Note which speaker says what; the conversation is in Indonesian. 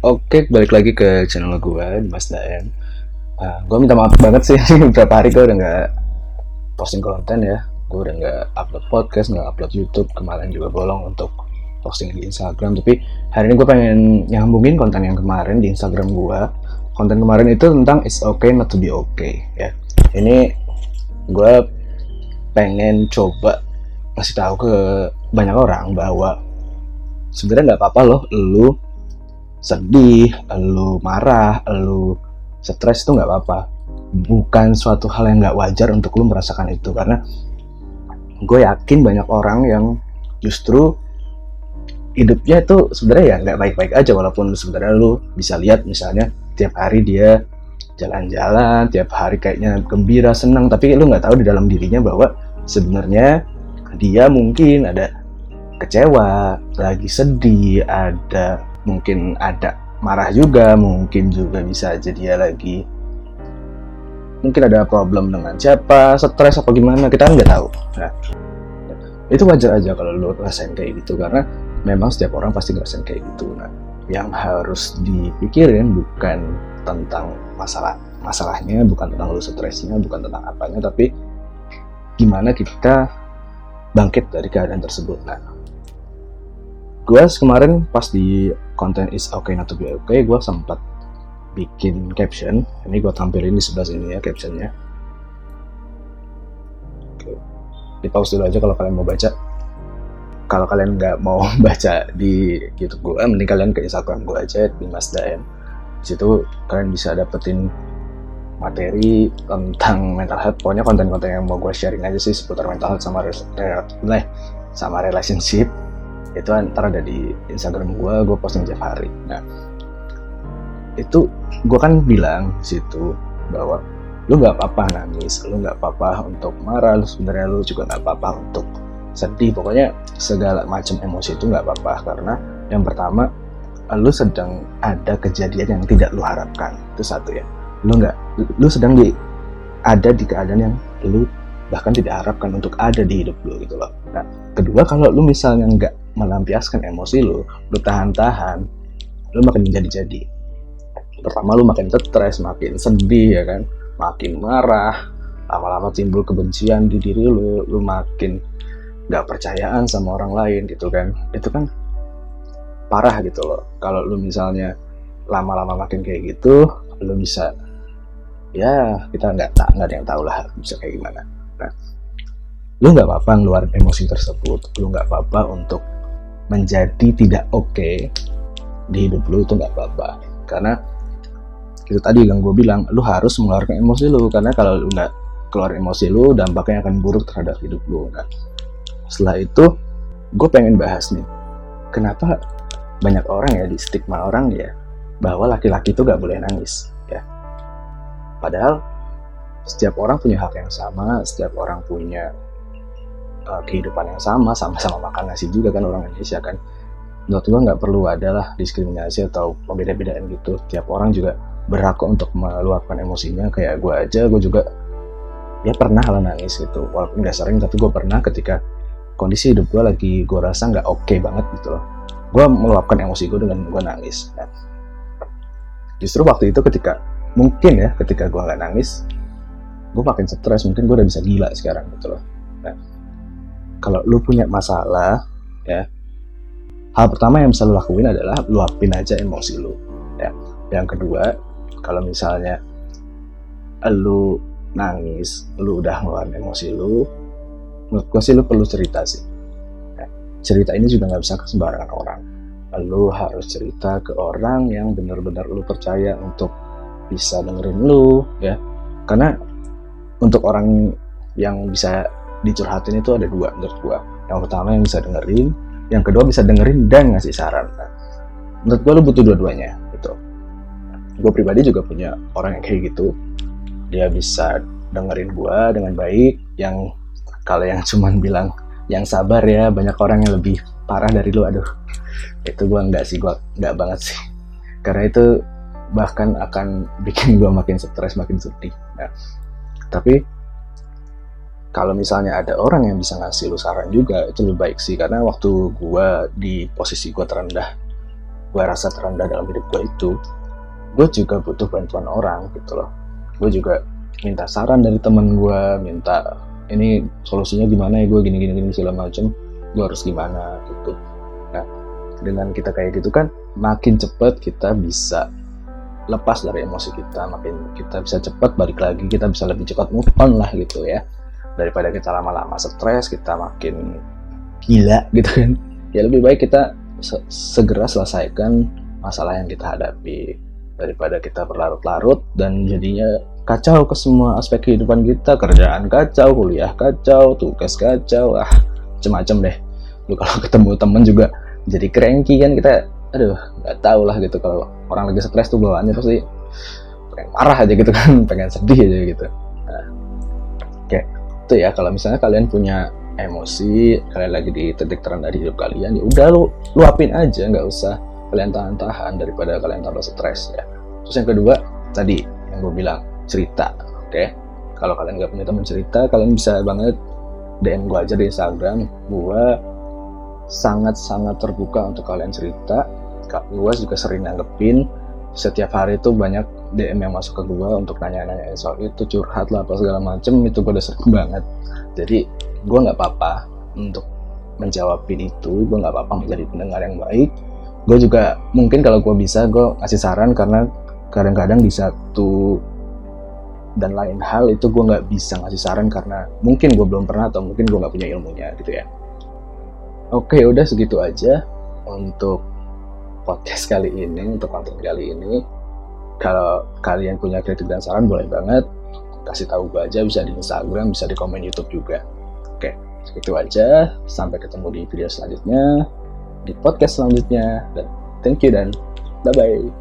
Speaker 1: Oke, balik lagi ke channel gue, Mas Daen. Uh, gue minta maaf banget sih, beberapa hari gue udah nggak posting konten ya. Gue udah nggak upload podcast, nggak upload YouTube. Kemarin juga bolong untuk posting di Instagram. Tapi hari ini gue pengen nyambungin konten yang kemarin di Instagram gue. Konten kemarin itu tentang it's okay not to be okay ya. Ini gue pengen coba ngasih tahu ke banyak orang bahwa sebenarnya nggak apa-apa loh lu sedih, lu marah, lu stres itu nggak apa-apa. Bukan suatu hal yang nggak wajar untuk lu merasakan itu karena gue yakin banyak orang yang justru hidupnya itu sebenarnya ya nggak baik-baik aja walaupun sebenarnya lu bisa lihat misalnya tiap hari dia jalan-jalan tiap hari kayaknya gembira senang tapi lu nggak tahu di dalam dirinya bahwa sebenarnya dia mungkin ada kecewa lagi sedih ada mungkin ada marah juga mungkin juga bisa aja dia lagi. Mungkin ada problem dengan siapa stres apa gimana kita kan nggak tahu. Nah itu wajar aja kalau lu rasain kayak gitu karena memang setiap orang pasti ngerasain kayak gitu. Nah yang harus dipikirin bukan tentang masalah masalahnya bukan tentang lu stresnya bukan tentang apanya tapi gimana kita bangkit dari keadaan tersebut. Nah gue kemarin pas di konten is okay not to be okay gue sempat bikin caption. Ini gue tampilin di sebelah sini ya captionnya. Di pause dulu aja kalau kalian mau baca. Kalau kalian nggak mau baca di YouTube gue mending kalian ke Instagram gue aja di Mas Daen di situ kalian bisa dapetin materi tentang mental health. Pokoknya konten-konten yang mau gue sharing aja sih seputar mental health sama sama relationship itu antara ada di Instagram gue gue posting tiap hari. Nah itu gue kan bilang situ bahwa lu nggak apa-apa nangis lu nggak apa-apa untuk marah lu sebenarnya lu juga nggak apa-apa untuk sedih. Pokoknya segala macam emosi itu nggak apa-apa. Karena yang pertama lu sedang ada kejadian yang tidak lu harapkan. Itu satu ya. Lu nggak lu sedang di ada di keadaan yang lu bahkan tidak harapkan untuk ada di hidup lu gitu loh. Nah kedua kalau lu misalnya nggak melampiaskan emosi lu, lu tahan-tahan, lu makin menjadi-jadi. Pertama lu makin stres, makin sedih ya kan, makin marah, lama-lama timbul kebencian di diri lu, lu makin gak percayaan sama orang lain gitu kan. Itu kan parah gitu loh. Kalau lu misalnya lama-lama makin kayak gitu, lu bisa ya kita nggak tak nggak ada yang tahu lah bisa kayak gimana. Nah, lu nggak apa-apa ngeluarin emosi tersebut, lu nggak apa-apa untuk menjadi tidak oke okay di hidup lu itu nggak apa-apa. Karena itu tadi yang gue bilang lu harus mengeluarkan emosi lu. Karena kalau lu nggak keluar emosi lu dampaknya akan buruk terhadap hidup lu. Nah setelah itu gue pengen bahas nih kenapa banyak orang ya di stigma orang ya bahwa laki-laki itu gak boleh nangis ya. Padahal setiap orang punya hak yang sama setiap orang punya uh, kehidupan yang sama sama-sama makan nasi juga kan orang Indonesia kan. Menurut gue nggak perlu adalah diskriminasi atau pembeda-bedaan gitu. Tiap orang juga berhak untuk meluapkan emosinya. Kayak gue aja gue juga ya pernah lah nangis gitu. Walaupun nggak sering tapi gue pernah ketika kondisi hidup gue lagi gue rasa nggak oke okay banget gitu loh. Gue meluapkan emosi gue dengan gue nangis. Nah, justru waktu itu ketika mungkin ya ketika gue nggak nangis gue makin stres. Mungkin gue udah bisa gila sekarang gitu loh. Nah, kalau lu punya masalah ya hal pertama yang bisa lu lakuin adalah luapin aja emosi lu ya. Yang kedua kalau misalnya lu nangis lu udah ngeluarin emosi lu menurut gue sih lu perlu cerita sih ya, cerita ini juga nggak bisa ke sembarangan orang. Lu harus cerita ke orang yang benar-benar lu percaya untuk bisa dengerin lu ya. Karena untuk orang yang bisa dicurhatin itu ada dua menurut gua. Yang pertama yang bisa dengerin yang kedua bisa dengerin dan ngasih saran. Nah, menurut gua lu butuh dua-duanya gitu. Gue pribadi juga punya orang yang kayak gitu. Dia bisa dengerin gua dengan baik yang kalau yang cuman bilang yang sabar ya banyak orang yang lebih parah dari lu aduh. Itu gua enggak sih gua enggak banget sih. Karena itu bahkan akan bikin gua makin stres makin sedih. Nah, tapi kalau misalnya ada orang yang bisa ngasih lu saran juga itu lebih baik sih. Karena waktu gue di posisi gue terendah gue rasa terendah dalam hidup gue itu gue juga butuh bantuan orang gitu loh. Gue juga minta saran dari temen gue minta ini solusinya gimana ya? Gue gini gini gini segala macem gue harus gimana? Gitu. Nah dengan kita kayak gitu kan makin cepet kita bisa lepas dari emosi kita makin kita bisa cepat balik lagi kita bisa lebih cepat move on lah gitu ya daripada kita lama-lama stres kita makin gila. gitu kan. Ya lebih baik kita se segera selesaikan masalah yang kita hadapi daripada kita berlarut-larut dan jadinya kacau ke semua aspek kehidupan kita. Kerjaan kacau kuliah kacau tugas kacau ah macem-macem deh. Lu kalau ketemu temen juga jadi cranky kan kita aduh nggak tahu lah gitu. Kalau orang lagi stres tuh bawaannya pasti pengen marah aja gitu kan pengen sedih aja gitu. Nah, kayak itu ya. Kalau misalnya kalian punya emosi kalian lagi di titik terendah hidup kalian ya udah lu luapin aja nggak usah kalian tahan-tahan daripada kalian tambah stres ya. Terus yang kedua tadi yang gue bilang cerita oke? Okay? kalau kalian nggak punya teman cerita kalian bisa banget DM gue aja di Instagram. Gue sangat-sangat terbuka untuk kalian cerita. Gue juga sering nanggepin setiap hari itu banyak DM yang masuk ke gue untuk nanya-nanya soal itu curhat lah apa segala macem itu gue udah banget. Jadi gue nggak apa-apa untuk menjawabin itu gue nggak apa-apa menjadi pendengar yang baik. Gue juga mungkin kalau gue bisa gue kasih saran karena kadang-kadang di satu dan lain hal itu gue nggak bisa ngasih saran karena mungkin gue belum pernah atau mungkin gue nggak punya ilmunya gitu ya. Oke udah segitu aja untuk podcast kali ini untuk konten kali ini kalau kalian punya kritik dan saran boleh banget kasih tahu gue aja bisa di Instagram bisa di komen YouTube juga Oke, itu aja. Sampai ketemu di video selanjutnya, di podcast selanjutnya. Dan thank you dan bye-bye.